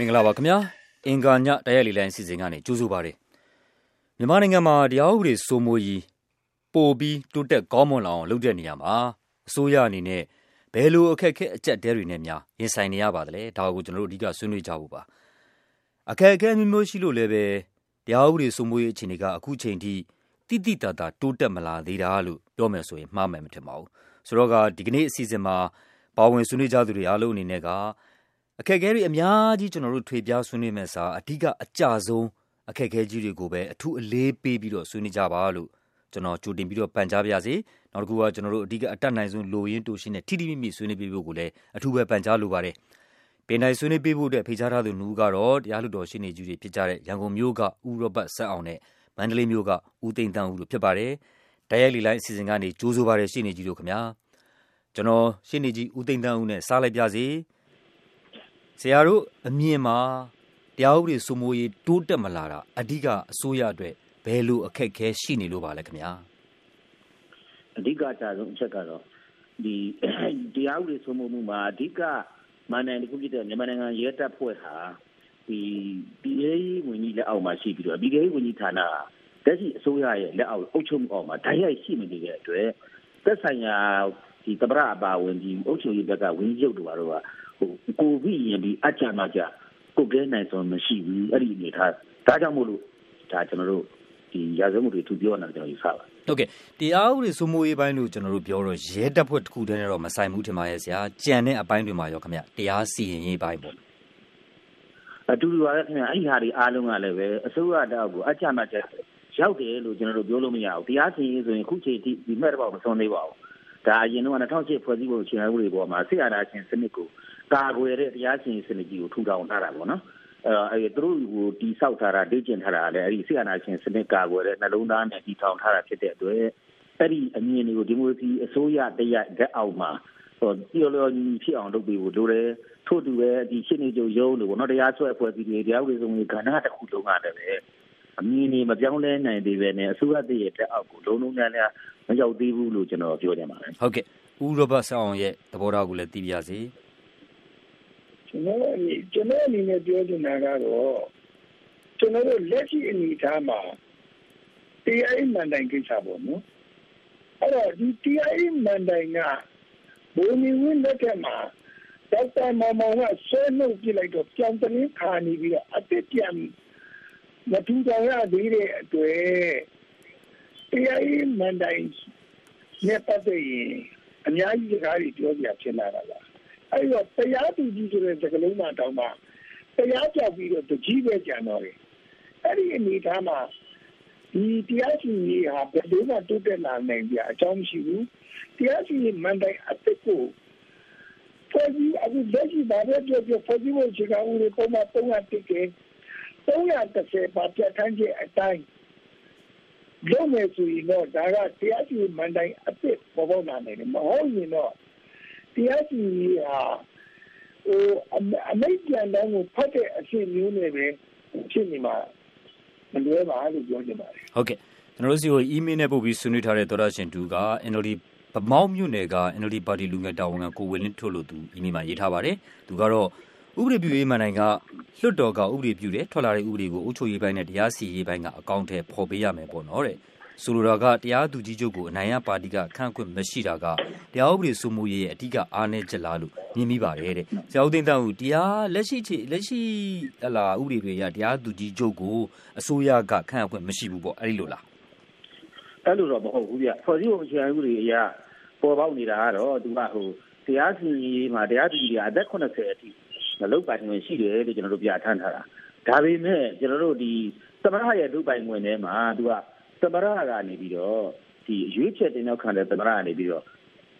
မင်္ဂလာပါခင်ဗျာအင်္ဂါညတရားလီလိုင်းစီစဉ်ကနေကြိုးဆိုပါရစေမြန်မာနိုင်ငံမှာတရားဥပဒေစိုးမိုးရေးပိုပြီးတိုးတက်ကောင်းမွန်လာအောင်လုပ်တဲ့နေရာမှာအစိုးရအနေနဲ့ဘယ်လိုအခက်အခဲအကျက်တဲတွေနဲ့များရင်ဆိုင်နေရပါသလဲဒါကိုကျွန်တော်တို့အဓိကဆွေးနွေးကြဖို့ပါအခက်အခဲမျိုးမျိုးရှိလို့လည်းပဲတရားဥပဒေစိုးမိုးရေးအခြေအနေကအခုချိန်ထိတိတိတသာတိုးတက်မလာသေးတာလို့ပြောမယ်ဆိုရင်မှားမယ်မထင်ပါဘူးဆိုတော့ကဒီကနေ့အစီအစဉ်မှာပါဝင်ဆွေးနွေးကြသူတွေအားလုံးအနေနဲ့က အခက်အခဲတွေအများကြီးကျွန်တော်တို့ထွေပြားဆွေးနွေးမယ်စာအဓိကအကြဆုံးအခက်အခဲကြီးတွေကိုပဲအထူးအလေးပေးပြီးတော့ဆွေးနွေးကြပါလို့ကျွန်တော်ကြိုတင်ပြီးတော့ပန်ကြားပါရစေနောက်တစ်ခုကကျွန်တော်တို့အဓိကအတတ်နိုင်ဆုံးလိုရင်းတိုးရှင်းတဲ့ထိထိမိမိဆွေးနွေးပေးဖို့ကိုလည်းအထူးပဲပန်ကြားလိုပါတယ်ပင်တိုင်းဆွေးနွေးပေးဖို့အတွက်ဖိတ်ကြားထားသူနှူးကတော့တရားလူတော်ရှင်းနေကြီးတွေဖြစ်ကြတဲ့ရန်ကုန်မြို့ကဦးရောဘတ်ဆက်အောင်နဲ့မန္တလေးမြို့ကဦးသိန်းတန်းဦးတို့ဖြစ်ပါတယ်တရားလီလိုင်းအစီအစဉ်ကနေကြိုးဆိုပါရရှင်းနေကြီးတို့ခင်ဗျာကျွန်တော်ရှင်းနေကြီးဦးသိန်းတန်းဦးနဲ့စားလိုက်ပြစီ ဆရာတို့အမြင်မှာတရားဥပဒေစိုးမိုးရေးတိုးတက်မလာတာအဓိကအစိုးရအတွက်ဘယ်လိုအခက်အခဲရှိနေလို့ပါလဲခင်ဗျာအဓိကအကြဆုံးအချက်ကတော့ဒီတရားဥပဒေစိုးမိုးမှုမှာအဓိကမန္တန်တစ်ခုဖြစ်တဲ့မြန်မာနိုင်ငံရဲတပ်ဖွဲ့ဟာဒီပြည်ရေးဝန်ကြီးလက်အောက်မှာရှိပြီးတော့ပြည်ရေးဝန်ကြီးဌာနတက်ရှိအစိုးရရဲ့လက်အောက်အုပ်ချုပ်မှုအောက်မှာဓာတ်ရိုက်ရှိနေနေတဲ့အတွက်သက်ဆိုင်ရာဒီတပရအပါဝင်ဒီအုပ်ချုပ်ရေးဘက်ကဝန်ကြီးချုပ်တို့ဘာလို့က ဟိုကိုပြီးရင်ဒီအကြမ်းမှကြကိုကဲနိုင်ဆုံးမရှိဘူးအဲ့ဒီအနေထားဒါကြောင့်မို့လို့ဒါကျွန်တော်တို့ဒီရာဇဝတ်မှုတွေသူပြောနေတာကျွန်တော်ယူဆပါဟုတ်ကဲ့တရားဥပဒေစိုးမိုးရေးပိုင်းလို့ကျွန်တော်တို့ပြောတော့ရဲတပ်ဖွဲ့တစ်ခုတည်းနဲ့တော့မဆိုင်ဘူးထင်ပါရဲ့ဆရာကြံတဲ့အပိုင်းတွေမှာရောခင်ဗျတရားစီရင်ရေးပိုင်းပေါ့အတူတူပါပဲခင်ဗျအဲ့ဒီဟာတွေအားလုံးကလည်းပဲအစိုးရတောက်ကိုအကြမ်းမှကြရောက်တယ်လို့ကျွန်တော်တို့ပြောလို့မရဘူးတရားစီရင်ဆိုရင်ခုချိန်ထိဒီမဲ့တော့မဆုံးသေးပါဘူးဒါအရင်တော့2008ဖွဲ့စည်းပုံအခြေခံဥပဒေပေါ်မှာဆရာနာရှင်စနစ်ကို ကာကွယ်တဲ့တရားစီရင်စနစ်ကြီးကိုထူထောင်ထားတာပေါ့နော်အဲသူတို့ကိုတိဆောက်ထားတာဒေ့ကျင်ထားတာလည်းအဲ့ဒီဆရာနာရှင်စနစ်ကာကွယ်တဲ့နှလုံးသားနဲ့တည်ထောင်ထားတာဖြစ်တဲ့အတွက်အဲ့ဒီအမြင်တွေကိုဒီမိုကရေစီအစိုးရတရက်လက်အောက်မှာဟိုပြောလို့ဖြစ်အောင်လုပ်ပေးဖို့လိုတယ်ထို့တူပဲဒီရှင်းနေကြုံရုံးလို့ပေါ့နော်တရားစွဲအဖွဲ့အစည်းတွေတရားဥပဒေဆုံးကဏ္ဍတစ်ခုလုံးကလည်းပဲအမြင်တွေမပြောင်းလဲနိုင်သေးပဲနဲ့အစိုးရတည်းရဲ့လက်အောက်ကိုလုံးလုံးများများမရောက်သေးဘူးလို့ကျွန်တော်ပြောချင်ပါတယ်ဟုတ်ကဲ့ဦးရောဘတ်ဆောင်ရဲ့သဘောထားကိုလည်းသိပြပါစေ ကျွန်တော်အနေကျွန်တော်အနေနဲ့ပြောချင်တာကတော့ကျွန်တော်တို့လက်ရှိအနေအထားမှာတရားမှန်တိုင်ကိစ္စပေါ့နော်အဲ့တော့ဒီတရားမှန်တိုင်ကဘုံမီဝင်းလက်ထက်မှာဒေါက်တာမောင်မောင်ကဆွဲနှုတ်ပြလိုက်တော့ကြောင်တလင်းခါနေပြီးတော့အစ်စ်ပြန်မထူတော်ရသေးတဲ့အတွက်တရားမှန်တိုင်နဲ့ပတ်သက်ရင်အများကြီးစကားတွေပြောပြဖြစ်လာတာပါ အဲ့တော့တရားသူကြီးဆိုတဲ့စကားလုံးမှတောင်းမှတရားကြောက်ပြီးတော့တကြီးပဲကြံတော့တယ်အဲ့ဒီအနေထားမှာဒီတရားစီရင်ဟာဘယ်လိုမှတိုးတက်လာနိုင်ကြအကြောင်းမရှိဘူးတရားစီရင်မှန်တိုင်းအစ်စ်ကိုဖွဲ့စည်းအခုလက်ရှိဘာပဲပြောပြောဖွဲ့စည်းဖို့ခြေကဦးတွေပုံမှန်300တိကျ330ပါပြဋ္ဌာန်းချက်အတိုင်းလုပ်မယ်ဆိုရင်တော့ဒါကတရားစီရင်မှန်တိုင်းအစ်စ်ပေါ်ပေါက်လာနိုင်တယ်မဟုတ်ရင်တော့ တရားစီရင်ဟာဟိုအမိတ်ပြန်တန်းကိုဖတ်တဲ့အဖြစ်မျိုးနဲ့ပဲဖြစ်နေမှာမလွဲပါလို့ပြောချင်ပါတယ်ဟုတ်ကဲ့ကျွန်တော်တို့စီကိုအီးမေးလ်နဲ့ပို့ပြီးဆွေးနွေးထားတဲ့သောရရှင်တူက NLD ဗမောက်မြို့နယ်က NLD ပါတီလူငယ်တာဝန်ခံကိုဝင်းလင်းထုတ်လို့သူအီးမေးလ်မှာရေးထားပါတယ်သူကတော့ဥပဒေပြုရေးမှန်တိုင်းကလွတ်တော်ကဥပဒေပြုတယ်ထွက်လာတဲ့ဥပဒေကိုအုပ်ချုပ်ရေးပိုင်းနဲ့တရားစီရင်ပိုင်းကအကောင့်ထဲပေါ်ပေးရမယ်ပေါ့နော်တဲ့ ဆိုလိုတာကတရားသူကြီးချုပ်ကိုအနိုင်ရပါတီကခန့်ခွင့်မရှိတာကတရားဥပဒေစိုးမိုးရေးရဲ့အဓိကအားနည်းချက်လားလို့မြင်မိပါတယ်တဲ့ဆရာဦးသိန်းတန်းဦးတရားလက်ရှိချေလက်ရှိဟလာဥပဒေတွေရတရားသူကြီးချုပ်ကိုအစိုးရကခန့်ခွင့်မရှိဘူးပေါ့အဲ့ဒီလိုလားအဲ့လိုတော့မဟုတ်ဘူးဗျဖွဲ့စည်းပုံအခြေခံဥပဒေအရပေါ်ပေါက်နေတာကတော့သူကဟိုတရားစီရင်ရေးမှာတရားသူကြီးတွေအသက်80အထိမလုပ်ပိုင်ခွင့်ရှိတယ်လို့ကျွန်တော်တို့ပြဋ္ဌာန်းထားတာဒါပေမဲ့ကျွန်တော်တို့ဒီသမရရဲ့လုပ်ပိုင်ခွင့်ထဲမှာသူက သမရကနေပြီးတော့ဒီရွေးချယ်တင်ရောက်ခံတဲ့သမရကနေပြီးတော့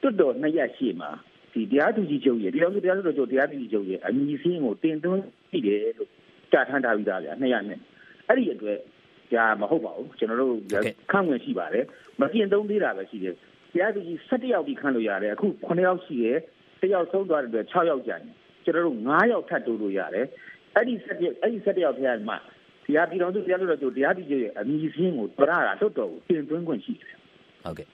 တွတ်တော်နှစ်ရက်ရှိမှာဒီတရားသူကြီးချုပ်ရဲ့တရားသူတရားသူချုပ်တရားသူကြီးချုပ်ရဲ့အမည်စင်းကိုတင်သွင်းရှိတယ်လို့ကြားထမ်းထားပြီးသားဗျာနှစ်ရက်နဲ့အဲ့ဒီအတွက်ကြာမဟုတ်ပါဘူးကျွန်တော်တို့ခန့်ဝင်ရှိပါတယ်မပြင်သုံးသေးတာပဲရှိတယ်တရားသူကြီး7ယောက်ဒီခန့်လို့ရတယ်အခု9ယောက်ရှိတယ်တစ်ယောက်ဆုံးသွားတဲ့အတွက်6ယောက်ကြာတယ်ကျွန်တော်တို့9ယောက်ထပ်တိုးလို့ရတယ်အဲ့ဒီ7ယောက်အဲ့ဒီ7ယောက်ထဲမှာ တရားပြည်တော်စုတရားလို့တော့တရားပြည်ရဲ့အမည်စင်းကိုပြရတာတော်တော်ကိုပြင်သွင်းခွင့်ရှိတယ်ဟုတ်ကဲ့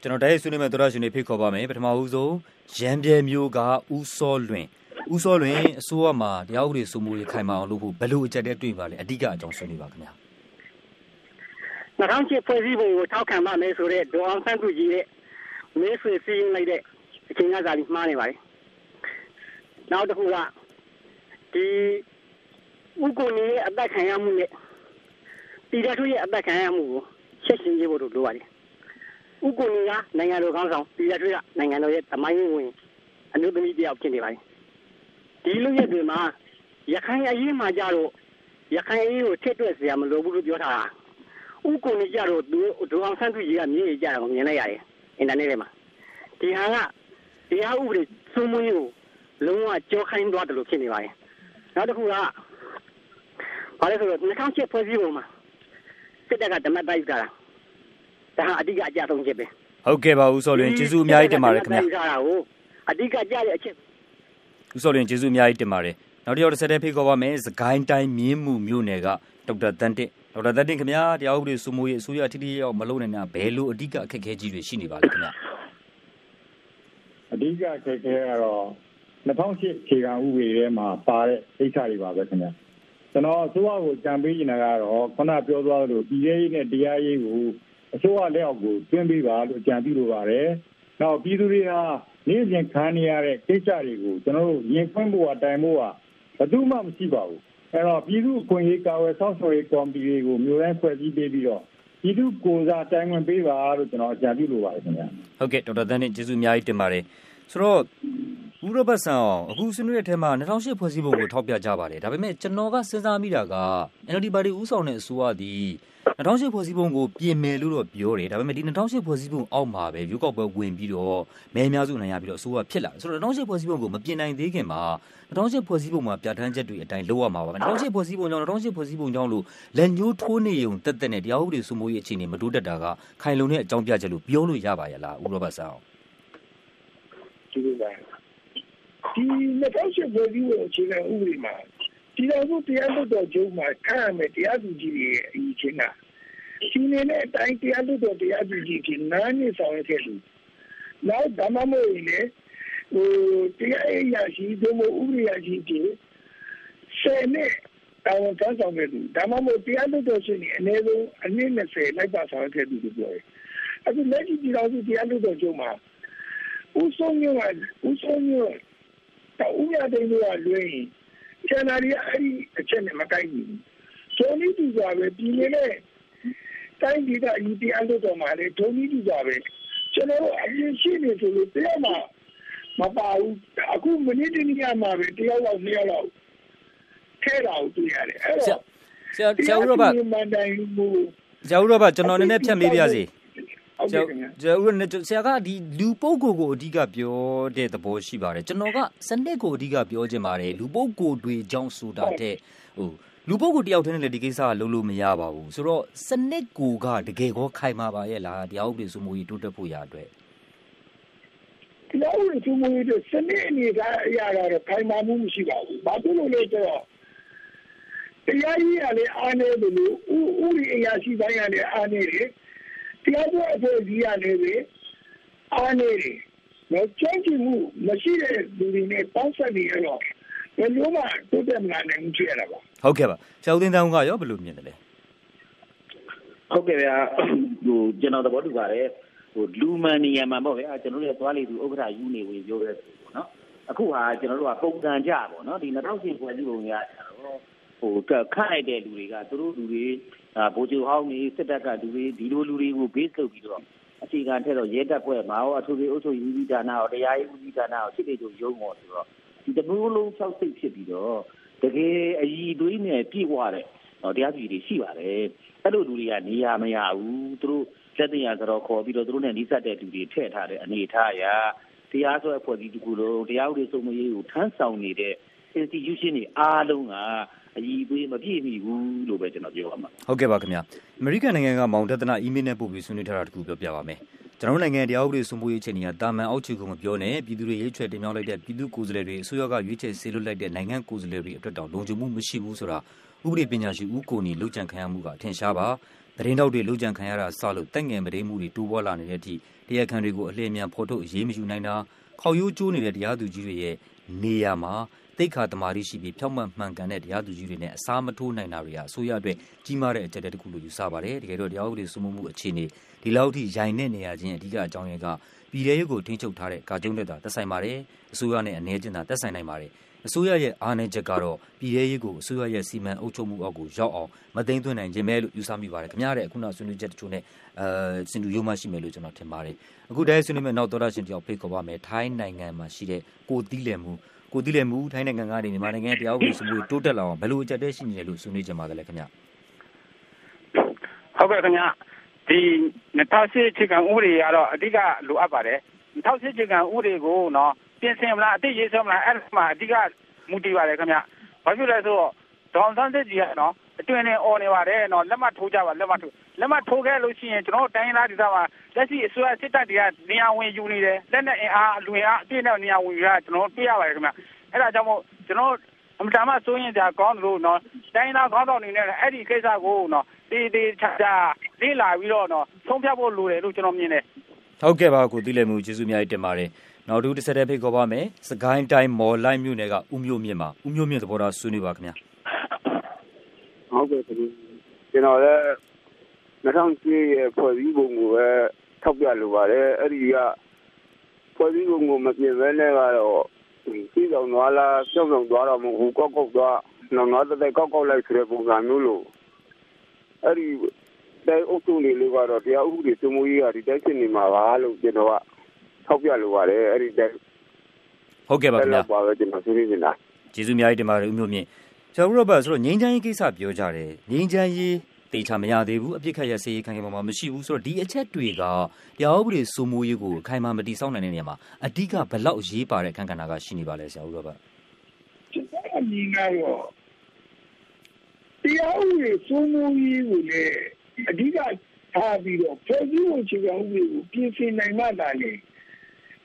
ကျွန်တော်တိုက်ဆွေးနွေးမဲ့သောရရှင်တွေဖိတ်ခေါ်ပါမယ်ပထမဦးဆုံးရန်ပြဲမျိုးကဦးစောလွင်ဦးစောလွင်အစိုးရမှာတရားဥပဒေစိုးမိုးရေးခိုင်မာအောင်လုပ်ဖို့ဘယ်လိုအကြက်တဲတွေ့ပါလဲအဓိကအကြောင်းဆွေးနွေးပါခင်ဗျာ2008ဖွဲ့စည်းပုံကိုထောက်ခံပါမယ်ဆိုတဲ့ဒေါအောင်ဆန်းစုကြည်ရဲ့မဲဆွေစီးရင်လိုက်တဲ့အချိန်ကစားပြီးမှားနေပါတယ်နောက်တစ်ခုကဒီ ဥက္ကုနေရဲ့အသက်ခံရမှုနဲ့ပြည်ထောင်စုရဲ့အသက်ခံရမှုကိုရှင်းရှင်းရေးဖို့လိုပါတယ်ဥက္ကုနေကနိုင်ငံတော်ကောင်းဆောင်ပြည်ထောင်စုကနိုင်ငံတော်ရဲ့တမိုင်းဝင်အနုသမီးတယောက်ဖြစ်နေပါတယ်ဒီလူရဲ့တွေမှာရခိုင်အရေးမှာကြတော့ရခိုင်အရေးကိုထည့်တွက်စရာမလိုဘူးလို့ပြောထားတာဥက္ကုနေကြတော့သူဒိုအောင်ဆန်းသူကြီးကမြေကြီးကြတာကိုမြင်လိုက်ရတယ်အင်တာနက်ထဲမှာဒီဟာကတရားဥပဒေစိုးမိုးရေးကိုလုံးဝကြောခိုင်းသွားတယ်လို့ဖြစ်နေပါတယ်နောက်တစ်ခုက ဘာလဲဆိုတော့2008ဖွဲ့စည်းပုံမှာစစ်တပ်ကဓမ္မတိုက်ကြတာဒါဟာအဓိကအကြဆုံးချက်ပဲဟုတ်ကဲ့ပါဦးစောလွင်ကျေးဇူးအများကြီးတင်ပါတယ်ခင်ဗျာအဓိကကြတဲ့အချက်ဦးစောလွင်ကျေးဇူးအများကြီးတင်ပါတယ်နောက်တစ်ယောက်တစ်ဆက်တည်းဖိတ်ခေါ်ပါမယ်စကိုင်းတိုင်းမြင်းမှုမြို့နယ်ကဒေါက်တာတန်တစ်ဒေါက်တာတန်တစ်ခင်ဗျာတရားဥပဒေစိုးမိုးရေးအစိုးရထိထိရောက်မလုပ်နိုင်တာဘယ်လိုအဓိကအခက်အခဲကြီးတွေရှိနေပါလဲခင်ဗျာအဓိကအခက်အခဲကတော့2008ခြေခံဥပဒေထဲမှာပါတဲ့အိတ်ချတွေပါပဲခင်ဗျာ ကျွန်တော်အစိုးရကိုကြံပေးနေတာကတော့ခုနပြောသွားသလိုပြည်ရေးနဲ့တရားရေးကိုအစိုးရလက်အောက်ကိုတွင်းပေးပါလို့ကြံပြုလိုပါတယ်။နောက်ပြည်သူတွေဟာနေ့စဉ်ခံနေရတဲ့ကိစ္စတွေကိုကျွန်တော်တို့ရင်ဖွင့်ဖို့အတိုင်ဖို့ကဘယ်သူမှမရှိပါဘူး။အဲတော့ပြည်သူ့အခွင့်အရေးကာဝယ်ဆောက်ရှောက်ရေးကော်မတီတွေကိုမျိုးတိုင်းဖွဲ့စည်းပေးပြီးတော့ပြည်သူကိုယ်စားတိုင်ဝင်ပေးပါလို့ကျွန်တော်အကြံပြုလိုပါတယ်ခင်ဗျာ။ဟုတ်ကဲ့ဒေါက်တာသန်းနဲ့ကျေးဇူးအများကြီးတင်ပါတယ်။ ဆိုတော့ဦးရောဘတ်ဆန်အောင်အခုဆွေးနွေးတဲ့အထက်မှာ2008ဖွဲ့စည်းပုံကိုထောက်ပြကြပါတယ်ဒါပေမဲ့ကျွန်တော်ကစဉ်းစားမိတာက NLD ပါတီဦးဆောင်တဲ့အစိုးရသည်2008ဖွဲ့စည်းပုံကိုပြင်မယ်လို့တော့ပြောတယ်ဒါပေမဲ့ဒီ2008ဖွဲ့စည်းပုံအောက်မှာပဲရွေးကောက်ပွဲဝင်ပြီးတော့မဲအများစုနိုင်ရပြီးတော့အစိုးရဖြစ်လာဆိုတော့2008ဖွဲ့စည်းပုံကိုမပြင်နိုင်သေးခင်မှာ2008ဖွဲ့စည်းပုံမှာပြဋ္ဌာန်းချက်တွေအတိုင်းလုပ်ရမှာပါ2008ဖွဲ့စည်းပုံကြောင့်2008ဖွဲ့စည်းပုံကြောင့်လို့လက်ညှိုးထိုးနေုံတက်တက်နဲ့တရားဥပဒေစိုးမိုးရေးအခြေအနေမတိုးတက်တာကခိုင်လုံတဲ့အကြောင်းပြချက်လို့ပြောလို့ရပါရဲ့လားဦးရောဘတ်ဆန်အောင် ဒီလိုပါဒီ2008ဖွဲ့စည်းပုံအခြေခံဥပဒေမှာဒီလိုမျိုးတရားလွတ်တော်ကျုံးမှာခန့်ရမယ်တရားသူကြီးတွေရဲ့အရေးချင်းကဒီနေ့နဲ့အတိုင်းတရားလွတ်တော်တရားသူကြီးကြီးနားနေဆောင်ရခဲ့လူနောက်ဓမ္မမို့ရင်လေဟိုတရားအရာရှိတို့မို့ဥပဒေအရာရှိကြီးဆယ်နှစ်တောင်းတဆောင်ခဲ့သူဓမ္မမို့တရားလွတ်တော်ရှင်အနည်းဆုံးအနည်း20လိုက်ပါဆောင်ခဲ့သူတို့ပြောတယ်အခုလက်ရှိပြည်တော်စုတရားလွတ်တော်ကျုံးမှာ ဦးဆုံးညကဦးဆုံးညဥပဒေတွေကလွင်ကျန်တာတွေအဲ့ဒီအချက်နဲ့မကိုက်ဘူး။ဒုံနည်းတူစွာပဲပြည်နေတဲ့တိုင်းဒေသယူတရားလို့တော့မှလေဒုံနည်းတူစွာပဲကျွန်တော်တို့အရင်ရှိနေဆိုလို့တရားမှာမပါဘူးအခုမနေ့တနေ့ကမှပဲတရားလောက်နှစ်ယောက်လောက်ထဲတာကိုတွေ့ရတယ်အဲ့တော့ဆရာဆရာဦးရောဘဆရာဦးရောဘကျွန်တော်နည်းနည်းဖြတ်မေးပြစီ ဟုတ်ကဲ့ခင်ဗျာကျွန်တော်ဆရာကဒီလူပုဂ္ဂိုလ်ကိုအဓိကပြောတဲ့သဘောရှိပါတယ်ကျွန်တော်ကစနစ်ကိုအဓိကပြောချင်ပါတယ်လူပုဂ္ဂိုလ်တွေကြောင့်ဆိုတာတဲ့ဟိုလူပုဂ္ဂိုလ်တယောက်တည်းနဲ့လည်းဒီကိစ္စကလုံးလို့မရပါဘူးဆိုတော့စနစ်ကိုကတကယ်ကောခိုင်မာပါရဲ့လားတရားဥပဒေစိုးမိုးရေးတိုးတက်ဖို့ရအတွက်တရားဥပဒေစိုးမိုးရေးအတွက်စနစ်အနေကအရာတော့ခိုင်မာမှုမရှိပါဘူးဘာဖြစ်လို့လဲဆိုတော့တရားကြီးကလည်းအားနေတယ်လို့ဥဥရိအရာရှိတိုင်းကလည်းအားနေတယ် တရားပွဲအဖွဲ့အစည်းရလည်းပဲအားနေတယ်နော်ကြိုးကြည့်မှုမရှိတဲ့လူတွေနဲ့ပေါင်းဆက်နေရတော့ဘယ်လိုမှတိုးတက်မလာနိုင်ဘူးဖြစ်ရတာပါဟုတ်ကဲ့ပါဆရာဦးသိန်းတန်းကရောဘယ်လိုမြင်တယ်လဲဟုတ်ကဲ့ဗျာဟိုကျွန်တော်သဘောတူပါတယ်ဟိုလူမန်နေရမှာပေါ့ဗျာကျွန်တော်တို့ရဲ့သွားလေသူဥက္ကဋ္ဌယူနေဝင်ပြောရဲဆိုပေါ့နော်အခုဟာကျွန်တော်တို့ကပုံစံကြပေါ့နော်ဒီ2000ဖွဲ့စည်းပုံကကျွန်တော်ဟိုခန့်လိုက်တဲ့လူတွေကသူတို့လူတွေ ဗိုလ်ချုပ်ဟောင်းတွေစစ်တပ်ကလူတွေဒီလိုလူတွေကို base လုပ်ပြီးတော့အခြေခံထက်တော့ရဲတပ်ဖွဲ့မှာရောအထူးအုပ်ချုပ်ရေးဦးစီးဌာနရောတရားရေးဦးစီးဌာနရောစစ်တေတို့ရုံးပေါ်ဆိုတော့ဒီတမျိုးလုံး၆စိတ်ဖြစ်ပြီးတော့တကယ်အည်သွေးနဲ့ပြည့်ဝတဲ့တရားစီတွေရှိပါတယ်အဲ့လိုလူတွေကနေရာမရဘူးသူတို့လက်တင်ရဆိုတော့ခေါ်ပြီးတော့သူတို့နဲ့နှိစက်တဲ့လူတွေထည့်ထားတဲ့အနေထားရာတရားစွဲအဖွဲ့အစည်းတခုလုံးတရားဥပဒေစိုးမိုးရေးကိုထမ်းဆောင်နေတဲ့ institution တွေအားလုံးက အည်သွေးမပြည့်မီဘူးလို့ပဲကျွန်တော်ပြောရမှာဟုတ်ကဲ့ပါခင်ဗျာအမေရိကန်နိုင်ငံကမောင်တသနာအီးမေးလ်နဲ့ပို့ပြီးဆွေးနွေးထားတာတခုပြောပြပါမယ်ကျွန်တော်တို့နိုင်ငံတရားဥပဒေစိုးမိုးရေးအခြေအနေကတာမန်အောက်ခြေကိုမပြောနဲ့ပြည်သူတွေရွေးချယ်တင်မြှောက်လိုက်တဲ့ပြည်သူကိုယ်စားလှယ်တွေအစိုးရကရွေးချယ်ဆေးလွတ်လိုက်တဲ့နိုင်ငံကိုယ်စားလှယ်တွေအတွက်တောင်လုံခြုံမှုမရှိဘူးဆိုတာဥပဒေပညာရှင်ဦးကိုနီလှုပ်ကြံခံရမှုကအထင်ရှားပါသတင်းတောက်တွေလှုပ်ကြံခံရတာစလို့တက်ငယ်မတိမှုတွေတိုးပွားလာနေတဲ့အထိတရားခံတွေကိုအလင်းအမြန်ဖော်ထုတ်အရေးမယူနိုင်တာခေါက်ရိုးကျိုးနေတဲ့တရားသူကြီးတွေရဲ့ နေရာမှာသိက္ခာသမာဓိရှိပြီးဖြောင့်မတ်မှန်ကန်တဲ့တရားသူကြီးတွေနဲ့အစားမထိုးနိုင်တာတွေဟာအစိုးရအတွက်ကြီးမားတဲ့အကြက်တဲတစ်ခုလို့ယူဆပါတယ်တကယ်တော့တရားဥပဒေစိုးမိုးမှုအခြေအနေဒီလောက်ထိရိုင်နေနေရခြင်းအဓိကအကြောင်းရင်းကပြည်ထရေးကိုထိန်းချုပ်ထားတဲ့ကာကျုံးလက်တာသက်ဆိုင်ပါတယ်အစိုးရနဲ့အနေချင်းသာသက်ဆိုင်နိုင်ပါတယ် အစိုးရရဲ့အားနည်းချက်ကတော့ပြည်ထရေးကိုအစိုးရရဲ့စီမံအုပ်ချုပ်မှုအောက်ကိုရောက်အောင်မသိမ်းသွင်းနိုင်ခြင်းပဲလို့ယူဆမိပါတယ်ခင်ဗျားတဲ့အခုနောက်ဆွေးနွေးချက်တချို့နဲ့အဲစင်တူရိုးမှရှိမယ်လို့ကျွန်တော်ထင်ပါတယ်အခုတည်းဆွေးနွေးမယ်နောက်သောတာရှင်တယောက်ဖိတ်ခေါ်ပါမယ်ထိုင်းနိုင်ငံမှာရှိတဲ့ကိုတီးလယ်မှုကိုတီးလယ်မှုထိုင်းနိုင်ငံကနေမြန်မာနိုင်ငံတရားဥပဒေစိုးမိုးတိုးတက်လာအောင်ဘယ်လိုအကြက်တဲရှိနေတယ်လို့ဆွေးနွေးကြပါသလဲခင်ဗျာဟုတ်ကဲ့ခင်ဗျာဒီ2008အခြေခံဥပဒေကတော့အဓိကလိုအပ်ပါတယ်2008အခြေခံဥပဒေကိုနော် ပြင်ဆင်မလားအတိတ်ရေးဆွဲမလားအဲ့ဒါမှအဓိကမူတည်ပါတယ်ခင်ဗျဘာဖြစ်လဲဆိုတော့ဒေါန်ဆန်းစစ်ကြီးကနော်အတွင်နဲ့អော်နေပါတယ်နော်လက်မှတ်ထိုးကြပါလက်မှတ်ထိုးလက်မှတ်ထိုးခဲ့လို့ရှိရင်ကျွန်တော်တို့တိုင်းရင်းသားဒေသမှာလက်ရှိအစိုးရစစ်တပ်တွေကနေရာဝင်ယူနေတယ်လက်နဲ့အင်အားအလွင်အားအပြည့်နဲ့နေရာဝင်ယူတာကျွန်တော်တို့တွေ့ရပါတယ်ခင်ဗျအဲ့ဒါကြောင့်မို့ကျွန်တော်အမှန်တမ်းဆိုရင်ကြာကောင်းတယ်လို့နော်တိုင်းသားခေါင်းဆောင်နေနဲ့အဲ့ဒီကိစ္စကိုနော်ဒီဒီချာချာလေးလာပြီးတော့နော်ဆုံးဖြတ်ဖို့လိုတယ်လို့ကျွန်တော်မြင်တယ်ဟုတ်ကဲ့ပါကိုသိလဲမှုကျေးဇူးများတင်ပါတယ် နောက်တစ်ဆက်တည်းဖိတ်ခေါ်ပါမယ်စကိုင်းတိုင်းမော်လိုက်မြို့နယ်ကဦးမျိုးမြင့်ပါဦးမျိုးမြင့်သဘောထားဆွေးနွေးပါခင်ဗျာဟုတ်ကဲ့ကျွန်တော်လည်း2000ရဲ့ဖွဲ့စည်းပုံကိုပဲထောက်ပြလိုပါတယ်အဲ့ဒီကဖွဲ့စည်းပုံကိုမပြင်ဘဲနဲ့ကတော့ပြီးတော့နွားလာပြောင်းပြောင်းသွားတော့မဟုတ်ကောက်ကောက်သွားနော်နွားတဲ့ကောက်ကောက်လိုက်ဆိုတဲ့ပုံစံမျိုးလို့အဲ့ဒီတိုင်းအုပ်စုတွေလို့ကတော့တရားဥပဒေစိုးမိုးရေးကဒီတိုင်းဖြစ်နေမှာပါလို့ကျွန်တော်က ထောက်ပြလိုပါတယ်အဲ့ဒီတိုင်းဟုတ်ကဲ့ပါခင်ဗျာပါပဲကျွန်တော်ဆွေးနွေးနေတာကျေးဇူးအများကြီးတင်ပါတယ်ဦးမျိုးမြင့်ကျွန်တော်တို့ကဆိုတော့ငင်းချမ်းရေးကိစ္စပြောကြတယ်ငင်းချမ်းရေးတေချာမရသေးဘူးအပြစ်ခတ်ရစေးခံခံမှာမရှိဘူးဆိုတော့ဒီအချက်တွေကတရားဥပဒေစိုးမိုးရေးကိုခိုင်မာမတိစောင့်နိုင်တဲ့နေရာမှာအဓိကဘလောက်ရေးပါတဲ့အခန်းကဏ္ဍကရှိနေပါလဲဆရာဦးရောပါကျွန်တော်အမြင်ကတော့တရားဥပဒေစိုးမိုးရေးကိုလည်းအဓိကထားပြီးတော့ဖွဲ့စည်းပုံခြေခံဥပဒေကိုပြင်ဆင်နိုင်မှသာလေ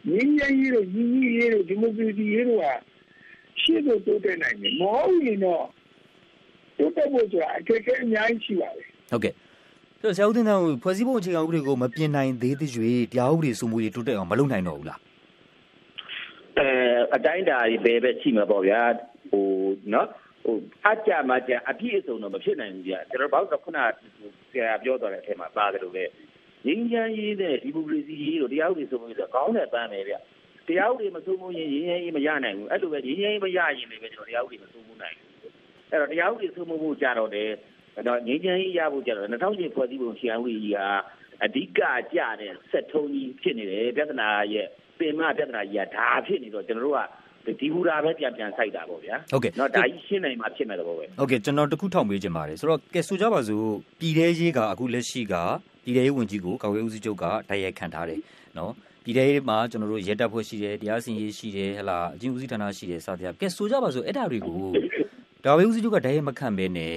ငြိမ်းချမ်းရေးတို့ညီညီရေးတို့ဒီမိုကရေစီရေးတို့ဟာရှေ့သို့တိုးတက်နိုင်တယ်မဟုတ်ရင်တော့တိုးတက်ဖို့ဆိုတာအခက်အခဲအများကြီးရှိပါတယ်ဟုတ်ကဲ့ဆိုတော့ဆရာဦးတင်တောင်ဖွဲ့စည်းပုံအခြေခံဥပဒေကိုမပြင်နိုင်သေးသေး၍တရားဥပဒေစိုးမိုးရေးတိုးတက်အောင်မလုပ်နိုင်တော့ဘူးလားအဲအတိုင်းတာကြီးဘယ်ပဲရှိမှာပေါ့ဗျာဟိုနော်ဟိုအကြမှာကြအပြည့်အစုံတော့မဖြစ်နိုင်ဘူးကြာကျွန်တော်ဘာလို့ခုနဆရာပြောသွားတဲ့အထက်မှာပါတယ်လို့လေ ငင်းချမ်းရေးတဲ့ဒီမိုကရေစီရေးတို့တရားဥပဒေစိုးမိုးရေးဆိုကောင်းတဲ့ပန်းပဲဗျတရားဥပဒေမစိုးမိုးရင်ရင်းရဲရေးမရနိုင်ဘူးအဲ့လိုပဲရင်းရဲရေးမရရင်လည်းပဲကျွန်တော်တရားဥပဒေမစိုးမိုးနိုင်ဘူးအဲ့တော့တရားဥပဒေစိုးမိုးမှုကြတော့တယ်တော့ငင်းချမ်းရေးရဖို့ကြတော့2000ဖွဲ့စည်းပုံရှင်းဥပဒေကြီးဟာအဓိကကြတဲ့စက်ထုံးကြီးဖြစ်နေတယ်ပြဿနာရဲ့ပင်မပြဿနာကြီးကဒါဖြစ်နေတော့ကျွန်တော်တို့ကဒီဘူရာပဲပြန်ပြန်ဆိုင်တာပေါ့ဗျာဟုတ်ကဲ့နော်ဒါကြီးရှင်းနိုင်မှာဖြစ်မယ်တော့ပဲဟုတ်ကဲ့ကျွန်တော်တခုထောက်မေးချင်ပါတယ်ဆိုတော့ကဲဆိုကြပါစို့ပြည်ထဲရေးကအခုလက်ရှိက ပြည်ထဲရေးဝန်ကြီးကိုကာကွယ်ဦးစီးချုပ်ကတိုက်ရိုက်ခံထားတယ်နော်ပြည်ထဲရေးမှာကျွန်တော်တို့ရဲတပ်ဖွဲ့ရှိတယ်တရားစီရင်ရေးရှိတယ်ဟလာအချင်းဦးစီးဌာနရှိတယ်စသဖြင့်ကဲဆိုကြပါစို့အဲ့ဒါတွေကိုကာကွယ်ဦးစီးချုပ်ကတိုက်ရိုက်မခံဘဲနဲ့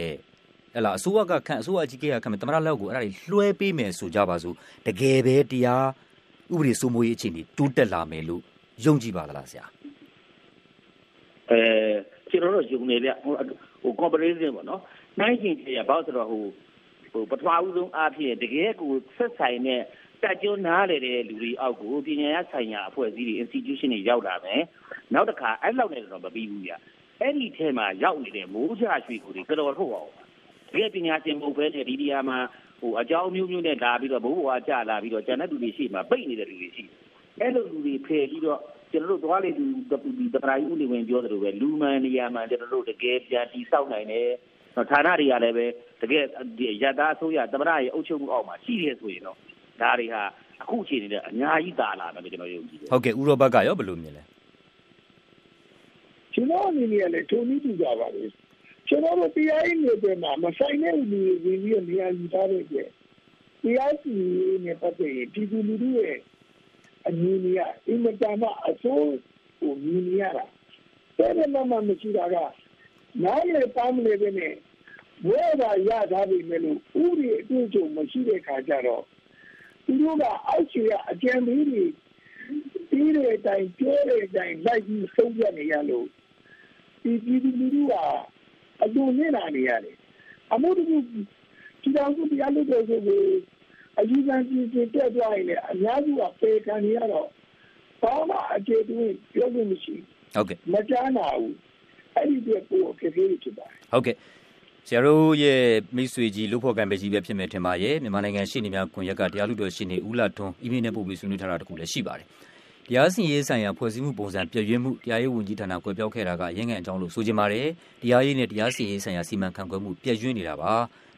ဟလာအစိုးရကခံအစိုးရအကြီးကခံမယ်တမရလောက်ကိုအဲ့ဒါတွေလွှဲပေးမယ်ဆိုကြပါစို့တကယ်ပဲတရားဥပဒေစိုးမိုးရေးအခြေအနေတိုးတက်လာမယ်လို့ယုံကြည်ပါသလားဆရာအဲကျွန်တော်တို့ယုံနေဗျဟိုဟို corporation ပေါ့နော်နိုင်ချင်းကြီးရဘာလို့ဆိုတော့ဟိုဟို ပထမဦးဆုံးအားဖြင့်တကယ်ကိုဆက်ဆိုင်တဲ့တက်ကြွနားလေတဲ့လူတွေအောက်ကိုပညာရေးဆိုင်ရာအဖွဲ့အစည်းတွေ institution တွေရောက်လာမယ်နောက်တစ်ခါအဲ့လောက်နဲ့တော့မပြီးဘူးဗျအဲ့ဒီထဲမှာရောက်နေတဲ့မိုးချရွှေကိုတွေတော်တော်ထုတ်အောင်တကယ်ပညာရှင်မဟုတ်ဘဲနဲ့ဒီနေရာမှာဟိုအကြောင်းမျိုးမျိုးနဲ့လာပြီးတော့ဘိုးဘွားကြလာပြီးတော့ကျန်တဲ့လူတွေရှိမှပိတ်နေတဲ့လူတွေရှိအဲ့လိုလူတွေဖယ်ပြီးတော့ကျွန်တော်တို့သွားလေဒီဒီတပရာကြီးဦးနေဝင်ပြောသလိုပဲလူမှန်နေရာမှကျွန်တော်တို့တကယ်ပြန်တိဆောက်နိုင်တယ် ဌာနတွေကလည်းပဲတကယ်ရတအစိုးရတပရာရဲ့အုပ်ချုပ်မှုအောက်မှာရှိတယ်ဆိုရင်တော့ဒါတွေဟာအခုအချိန်နဲ့အများကြီးတာလာတယ်ကျွန်တော်ယုံကြည်တယ်ဟုတ်ကဲ့ဥရောပကရောဘယ်လိုမြင်လဲကျွန်တော်အနေနဲ့လည်းထုံနည်းတူကြပါလေကျွန်တော်တို့တရားရေးနယ်မှာမဆိုင်တဲ့လူတွေဝင်ပြီးနေရာယူထားတဲ့အတွက်တရားစီရင်နဲ့ပတ်သက်ရင်ပြည်သူလူထုရဲ့အမြင်ကြီးအင်မတန်မှအဆိုးကိုမြင်ရတာတဲ့မှမှမရှိတာက နားလေပေါင်းလေပဲနဲ့ဘဝကရထားပြီမဲ့လို့ဥပဒေအတွေ့အကြုံမရှိတဲ့ခါကျတော့သူတို့ကအောက်ခြေကအကြံပေးတွေပြီးတဲ့အတိုင်းပြောတဲ့အတိုင်းလိုက်ပြီးဆုံးဖြတ်နေရလို့ဒီပြည်သူလူထုကအတူနေတာနေရတယ်အမှုတူဒီတော်စုတရားလို့ပြောဆိုအယူခံကြည့်ကြည့်တက်သွားရင်လည်းအများစုကပေခံနေရတော့ဘာမှအခြေအတွေ့ပြောလို့မရှိဟုတ်ကဲ့မကြားနာဘူး အဲ့ဒီအတွက်ကိုအခက်အခဲတွေဖြစ်ပါတယ်ဟုတ်ကဲ့ဆရာတို့ရဲ့မိတ်ဆွေကြီးလူဖို့ကံပဲကြီးပဲဖြစ်မယ်ထင်ပါရဲ့မြန်မာနိုင်ငံရှေ့နေများကွန်ရက်ကတရားလူတော်ရှေ့နေဦးလာထွန်းအီးမေးလ်နဲ့ပို့ပြီးဆွေးနွေးထားတာတခုလည်းရှိပါတယ်တရားစီရင်ဆိုင်ရာဖွဲ့စည်းမှုပုံစံပြည့်ရွေးမှုတရားရေးဝန်ကြီးဌာနကွယ်ပြောက်ခဲ့တာကအရင်ကအကြောင်းလို့ဆိုကြပါတယ်တရားရေးနဲ့တရားစီရင်ဆိုင်ရာစီမံခန့်ခွဲမှုပြည့်ရွေးနေတာပါ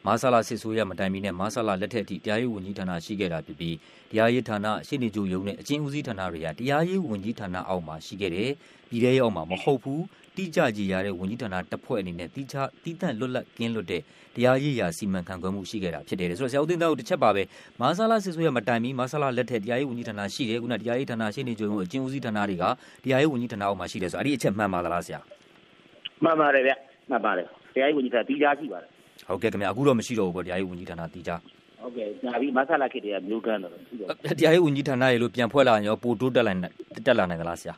မာဆလာစစ်ဆိုးရမတိုင်မီနဲ့မာဆလာလက်ထက်အထိတရားရေးဝန်ကြီးဌာနရှိခဲ့တာဖြစ်ပြီးတရားရေးဌာနရှေ့နေချုပ်ရုံးနဲ့အကျဉ်းဦးစီးဌာနတွေကတရားရေးဝန်ကြီးဌာနအောက်မှာရှိခဲ့တယ်ပြည်ထဲရောက်မှာမဟုတ်ဘူး တိကျကြည်ရတဲ့ဝန်ကြီးဌာနတစ်ဖွဲ့အနေနဲ့တိကျတိတန့်လွတ်လပ်ကင်းလွတ်တဲ့တရားရေးရာစီမံခန့်ခွဲမှုရှိခဲ့တာဖြစ်တယ်ဆိုတော့ဆရာဦးသိန်းသားတို့တစ်ချက်ပါပဲမာဆလာစစ်ဆိုးရမတိုင်မီမာဆလာလက်ထက်တရားရေးဝန်ကြီးဌာနရှိတယ်ခုနတရားရေးဌာနရှေ့နေချုပ်ရုံးအကျဉ်းဦးစီးဌာနတွေကတရားရေးဝန်ကြီးဌာနအောက်မှာရှိတယ်ဆိုတော့အဲ့ဒီအချက်မှန်ပါသလားဆရာမှန်ပါတယ်ဗျမှန်ပါတယ်တရားရေးဝန်ကြီးဌာနတီးသားရှိပါတယ်ဟုတ်ကဲ့ခင်ဗျအခုတော့မရှိတော့ဘူးပေါ့တရားရေးဝန်ကြီးဌာနတီးကြဟုတ်ကဲ့ညာပြီးမဆလာခေတ္တကမျိုးကန်းတော့ရှိတော့တရားရေးဝန်ကြီးဌာနရေလို့ပြန်ဖွဲ့လာရင်ရောပိုတိုးတက်လာနိုင်တက်လာနိုင်သလားဆရာ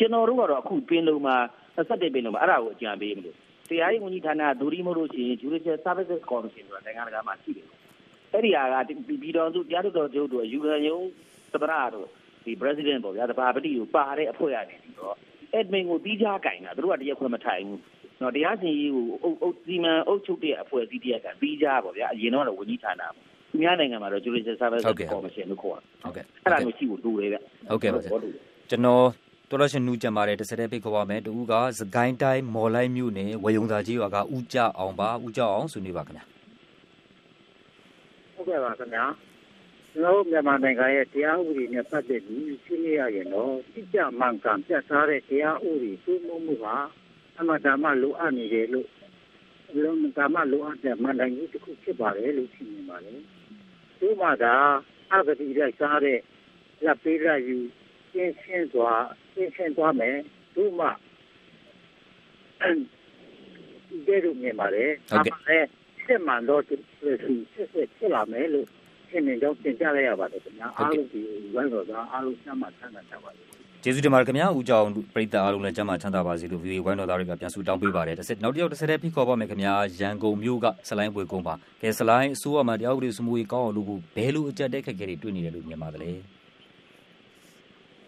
ကျွန်တော်တို့ကတော့အခုပင်လုံမှာ27ပင်လုံမှာအဲ့ဒါကိုအကြံပေးမလို့တရားရေးဝန်ကြီးဌာနဒူရီမို့လို့ရှိရင် Judicial Services Commission ဆိုတာနိုင်ငံတကာမှာရှိတယ်အဲ့ဒီဟာကပြည်တော်စုတရားတော်ချုပ်တို့အယူခံရုံးသမရတို့ဒီ president ပေါ့ဗျာတဘာပတိကိုပါတဲ့အဖွဲ့ရတယ်ပြီးတော့ admin ကိုပြီးကြကင်တာတို့ကတရားခွင့်မထိုင်ဘူးနော်တရားစီရင်ကိုအုပ်အုပ်စီမံအုပ်ချုပ်တဲ့အဖွဲ့အစည်းတရက်ကပြီးကြပေါ့ဗျာအရင်တော့ဝန်ကြီးဌာနပေါ့သူများနိုင်ငံမှာတော့ Judicial Services Commission လို့ခေါ်တာဟုတ်ကဲ့အဲ့ဒါမျိုးရှိဖို့လိုတယ်ဗျဟုတ်ကဲ့ပါဆရာကျွန်တော် တော်တော်ရှင်နှူးကြံပါတယ်တစ်စက်တည်းဖိတ်ခေါ်ပါမယ်တူကစကိုင်းတိုင်းမော်လိုက်မြို့နယ်ဝေယုံသာကြီးရွာကဦးကြအောင်ပါဦးကြအောင်ဆွေးနွေးပါခင်ဗျာဟုတ်ကဲ့ပါခင်ဗျာကျွန်တော်တို့မြန်မာနိုင်ငံရဲ့တရားဥပဒေနဲ့ပတ်သက်ပြီးရှင်းလင်းရရင်တော့တိကျမှန်ကန်ပြတ်သားတဲ့တရားဥပဒေစိုးမိုးမှုဟာအမှန်တမ်းလိုအပ်နေတယ်လို့လုံးမတမ်းလိုအပ်တဲ့မှန်တိုင်းကြီးတစ်ခုဖြစ်ပါတယ်လို့ရှင်းနေပါတယ်ဒီမှာကအဂတိလိုက်စားတဲ့လက်ပေးလိုက်ယူ ရှင်းရှင်းစွာရှင်းရှင်းသွားမယ်ဒီမှာဒီလိုမြင်ပါတယ်ဒါမှလည်းစစ်မှန်တော့စစ်စစ်ဖြစ်လာမယ်လို့ရှင်းနေတော့သင်ကြားလိုက်ရပါတယ်ခင်ဗျာအားလုံးဒီဝိုင်းတော်သားအားလုံးစမ်းမှဆန်းတာပါလေကျေးဇူးတင်ပါတယ်ခင်ဗျာဦးကြအောင်ပရိသတ်အားလုံးလည်းကျမ်းမာချမ်းသာပါစေလို့ VV ဝိုင်းတော်သားတွေကပြန်ဆုတောင်းပေးပါတယ်တစ်စက်နောက်တစ်ယောက်တစ်စက်တည်းဖိတ်ခေါ်ပါမယ်ခင်ဗျာရန်ကုန်မြို့ကဆလိုင်းပွေကုန်းပါကဲဆလိုင်းအစိုးရမှာတရားဥပဒေစမှုရေးကောင်းအောင်လုပ်ဖို့ဘယ်လိုအကြက်တက်ခက်ခဲတွေတွေ့နေတယ်လို့မြင်ပါသလဲ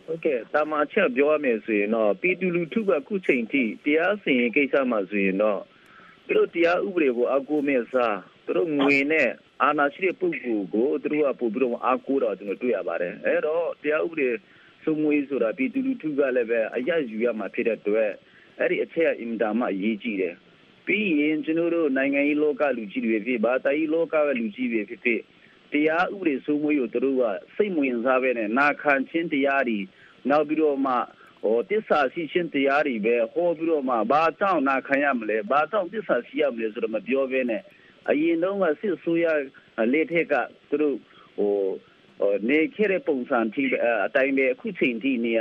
ဟုတ်ကဲ့တာမန်ချက်ပြောရမယ်ဆိုရင်တော့ပြည်သူလူထုကခုချိန်ထိတရားစီရင်ကိစ္စမှာဆိုရင်တော့သူတို့တရားဥပဒေကိုအကူမဲ့စားသူတို့ငွေနဲ့အာဏာရှိတဲ့ပုဂ္ဂိုလ်ကိုသူတို့ကပို့ပြီးတော့အကူတော့ကျွန်တော်တွေ့ရပါတယ်အဲတော့တရားဥပဒေစုံငွေဆိုတာပြည်သူလူထုကလည်းပဲအရယူရမှာဖြစ်တဲ့အတွက်အဲ့ဒီအချက်အင်တာမှအရေးကြီးတယ်ပြီးရင်ကျွန်တော်တို့နိုင်ငံရေးလောကလူကြီးတွေဖြစ်ဘာတာရေးလောကကလူကြီးတွေဖြစ်ဖြစ် တရားဥပဒေစိုးမိုးရေးကိုသူတို့ကစိတ်ဝင်စားပဲနဲ့နာခံချင်းတရားတွေနောက်ပြီးတော့မှဟောတစ္ဆာရှိချင်းတရားတွေပဲဟောပြီးတော့မှဘာတောင်းနာခံရမလဲဘာတောင်းတစ္ဆာရှိရမလဲဆိုတော့မပြောဘဲနဲ့အရင်တော့ကစစ်ဆိုးရလက်ထက်ကသူတို့ဟိုနေခဲ့တဲ့ပုံစံထိအတိုင်းပဲအခုချိန်ထိနေရ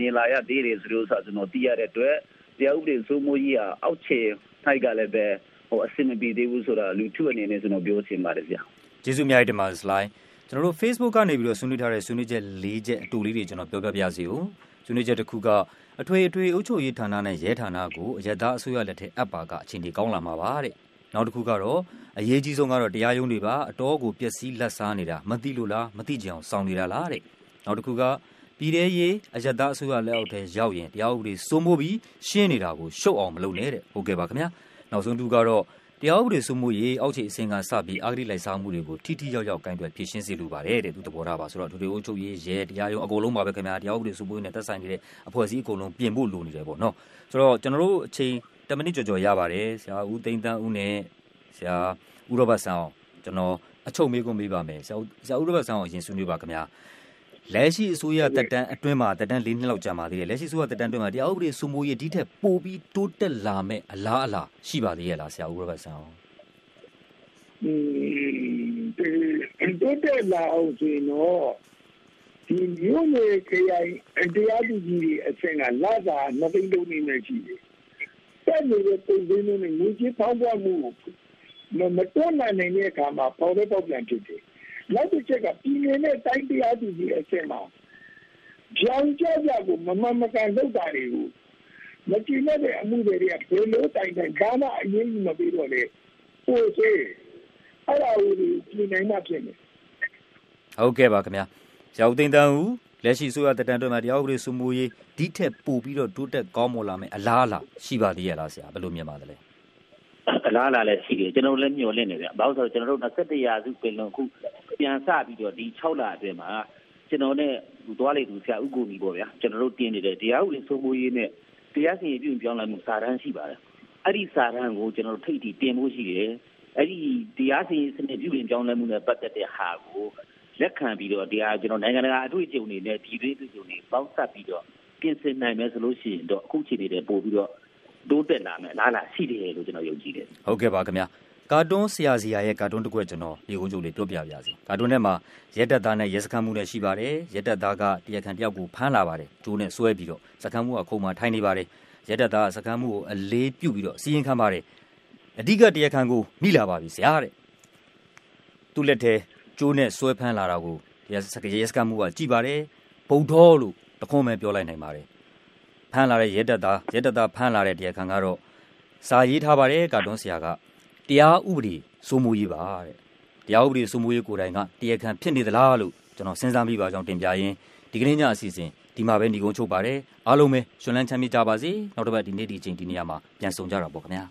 နေလာရသေးတယ်ဆိုလို့ဆိုကျွန်တော်သိရတဲ့အတွက်တရားဥပဒေစိုးမိုးရေးဟာအောက်ခြေထိုက်ကလည်းပဲဟိုအစင်မပြေသေးဘူးဆိုတာလူထုအနေနဲ့ကျွန်တော်ပြောချင်ပါတယ်ဗျာ ကျေးဇူးအများကြီးတင်ပါတယ်စလိုင်းကျွန်တော်တို့ Facebook ကနေပြီးတော့ဆွေးနွေးထားတဲ့ဆွေးနွေးချက်၄ချက်အတူလေးတွေကျွန်တော်ပြောပြပြစီဦးဆွေးနွေးချက်တစ်ခုကအထွေအထွေအုပ်ချုပ်ရေးဌာနနဲ့ရဲဌာနကိုအရသာအစိုးရလက်ထက်အပ်ပါကအချိန်ကြီးကောင်းလာမှာပါတဲ့နောက်တစ်ခုကတော့အရေးကြီးဆုံးကတော့တရားရုံးတွေပါအတော်ကိုပျက်စီးလက်စားနေတာမသိလို့လားမသိကြအောင်စောင့်နေတာလားတဲ့နောက်တစ်ခုကပြည်ထရေးအယက်သားအစိုးရလက်အောက်ထဲရောက်ရင်တရားဥပဒေစိုးမိုးပြီးရှင်းနေတာကိုရှုပ်အောင်မလုပ်နဲ့တဲ့ဟုတ်ကဲ့ပါခင်ဗျာနောက်ဆုံးတူကတော့ တရားဥပဒေစိုးမိုးရေးအောက်ခြေအဆင့်ကစပြီးအာဂတိလိုက်စားမှုတွေကိုထိထိရောက်ရောက်ကင်တွယ်ဖြေရှင်းစေလိုပါတယ်တဲ့သူသဘောထားပါဆိုတော့ဒုတိယအုပ်ချုပ်ရေးရဲတရားရုံးအကုန်လုံးပါပဲခင်ဗျာတရားဥပဒေစိုးမိုးရေးနဲ့သက်ဆိုင်နေတဲ့အဖွဲ့အစည်းအကုန်လုံးပြင်ဖို့လိုနေတယ်ပေါ့နော်ဆိုတော့ကျွန်တော်တို့အချိန်10မိနစ်ကျော်ကျော်ရပါတယ်ဆရာဦးသိန်းတန်းဦးနဲ့ဆရာဦးရောဘတ်ဆန်အောင်ကျွန်တော်အချုပ်မေးခွန်းမေးပါမယ်ဆရာဆရာဦးရောဘတ်ဆန်အောင်အရင်ဆွေးနွေးပါခင်ဗျာ လက်ရှိအစိုးရတက်တန်းအတွင်းမှာတက်တန်း၄နှစ်လောက်ကြာပါသေးတယ်လက်ရှိအစိုးရတက်တန်းအတွင်းမှာတရားဥပဒေစိုးမိုးရေးဒီထက်ပိုပြီးတိုးတက်လာမဲ့အလားအလာရှိပါသေးရဲ့လားဆရာဦးရောဘတ်ဆန်အောင်อืมဒီတိုးတက်လာအောင်ဆိုရင်တော့ဒီမျိုးနေခရိုင်တရားသူကြီးတွေအဆင့်ကလာတာနှစ်သိန်းသုံးနေနေရှိတယ်။တက်နေတဲ့ပုံစံနဲ့ငွေကြေးဖောင်းပွားမှုမမတွန်းနိုင်တဲ့အခါမှာပေါ်တဲ့ပေါက်ပြန်ဖြစ်တယ်။ နောက်တစ်ချက်ကပြည်နယ်နဲ့တိုင်းတရားသူကြီးအဆင့်မှာကြောင်ကြကြကိုမမမကန်လုပ်တာတွေကိုမကြည့်မဲ့တဲ့အမှုတွေကဘယ်လိုတိုင်တိုင်ဒါမှအရေးကြီးမပြီးတော့လေပို့သေးအဲ့ဒါကိုပြည်နိုင်မှဖြစ်နေဟုတ်ကဲ့ပါခင်ဗျာဆရာဦးသိန်းတန်းဦးလက်ရှိဆိုရတဲ့တန်တွဲမှာတရားဥပဒေစိုးမိုးရေးဒီထက်ပိုပြီးတော့တိုးတက်ကောင်းမွန်လာမယ်အလားအလာရှိပါသေးရဲ့လားဆရာဘယ်လိုမြင်ပါသလဲ အလားအလာလည်းရှိတယ်ကျွန်တော်တို့လည်းမျှော်လင့်နေဗျ။ဘာလို့ဆိုတော့ကျွန်တော်တို့21ရာစုပင်လုံခုပြန်စပြီးတော့ဒီ6လအတွင်းမှာကျွန်တော်နဲ့သွားလေသူဆရာဥက္ကိုကြီးပေါ့ဗျာကျွန်တော်တို့တင်နေတဲ့တရားဥပဒေစိုးမိုးရေးနဲ့တရားစီရင်ပြုပြောင်းလဲမှုစာတမ်းရှိပါတယ်။အဲ့ဒီစာတမ်းကိုကျွန်တော်တို့ထိတ်ထိတင်ဖို့ရှိတယ်။အဲ့ဒီတရားစီရင်စနစ်ပြုပြင်ပြောင်းလဲမှုနဲ့ပတ်သက်တဲ့ဟာကိုလက်ခံပြီးတော့တရားကျွန်တော်နိုင်ငံတကာအတွေ့အကြုံတွေနဲ့ဒီသေးအတွေ့အကြုံတွေပေါင်းစပ်ပြီးတော့ပြင်ဆင်နိုင်မယ်ဆိုလို့ရှိရင်တော့အခုချိန်တွေပို့ပြီးတော့ တိုးတက်လာမယ်လားလားရှိတယ်လို့ကျွန်တော်ယုံကြည်တယ်ဟုတ်ကဲ့ပါခင်ဗျာကာတွန်းဆရာစီယာရဲ့ကာတွန်းတစ်ခွက်ကျွန်တော်ဒီကုန်းချုပ်လေးပြောပြပါရစေကာတွန်းထဲမှာရက်တက်သားနဲ့ရက်စခန်းမှုနဲ့ရှိပါတယ်ရက်တက်သားကတရားခံတယောက်ကိုဖမ်းလာပါတယ်ကျိုးနဲ့ဆွဲပြီးတော့စခန်းမှုကခုံမှထိုင်နေပါတယ်ရက်တက်သားကစခန်းမှုကိုအလေးပြုတ်ပြီးတော့စီရင်ခံပါတယ်အဓိကတရားခံကိုမိလာပါပြီဆရာတဲ့သူ့လက်ထဲကျိုးနဲ့ဆွဲဖမ်းလာတာကိုရက်စခန်းရက်စခန်းမှုကကြည်ပါတယ်ဗုဒ္ဓလို့တခွန်းပဲပြောလိုက်နိုင်ပါတယ် ဖမ်းလာတဲ့ရက်တက်သားရက်တက်သားဖမ်းလာတဲ့တရားခံကတော့စာရေးထားပါတယ်ကာတွန်းဆရာကတရားဥပဒေစိုးမိုးရေးပါတဲ့တရားဥပဒေစိုးမိုးရေးကိုယ်တိုင်ကတရားခံဖြစ်နေသလားလို့ကျွန်တော်စဉ်းစားမိပါကြောင်းတင်ပြရင်းဒီကနေ့ညအစီအစဉ်ဒီမှာပဲညီကုန်းချုပ်ပါတယ်အားလုံးပဲရှင်လန်းချမ်းမြေ့ကြပါစေနောက်တစ်ပတ်ဒီနေ့ဒီချိန်ဒီနေရာမှာပြန်ဆောင်ကြတာပေါ့ခင်ဗျာ